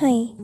hay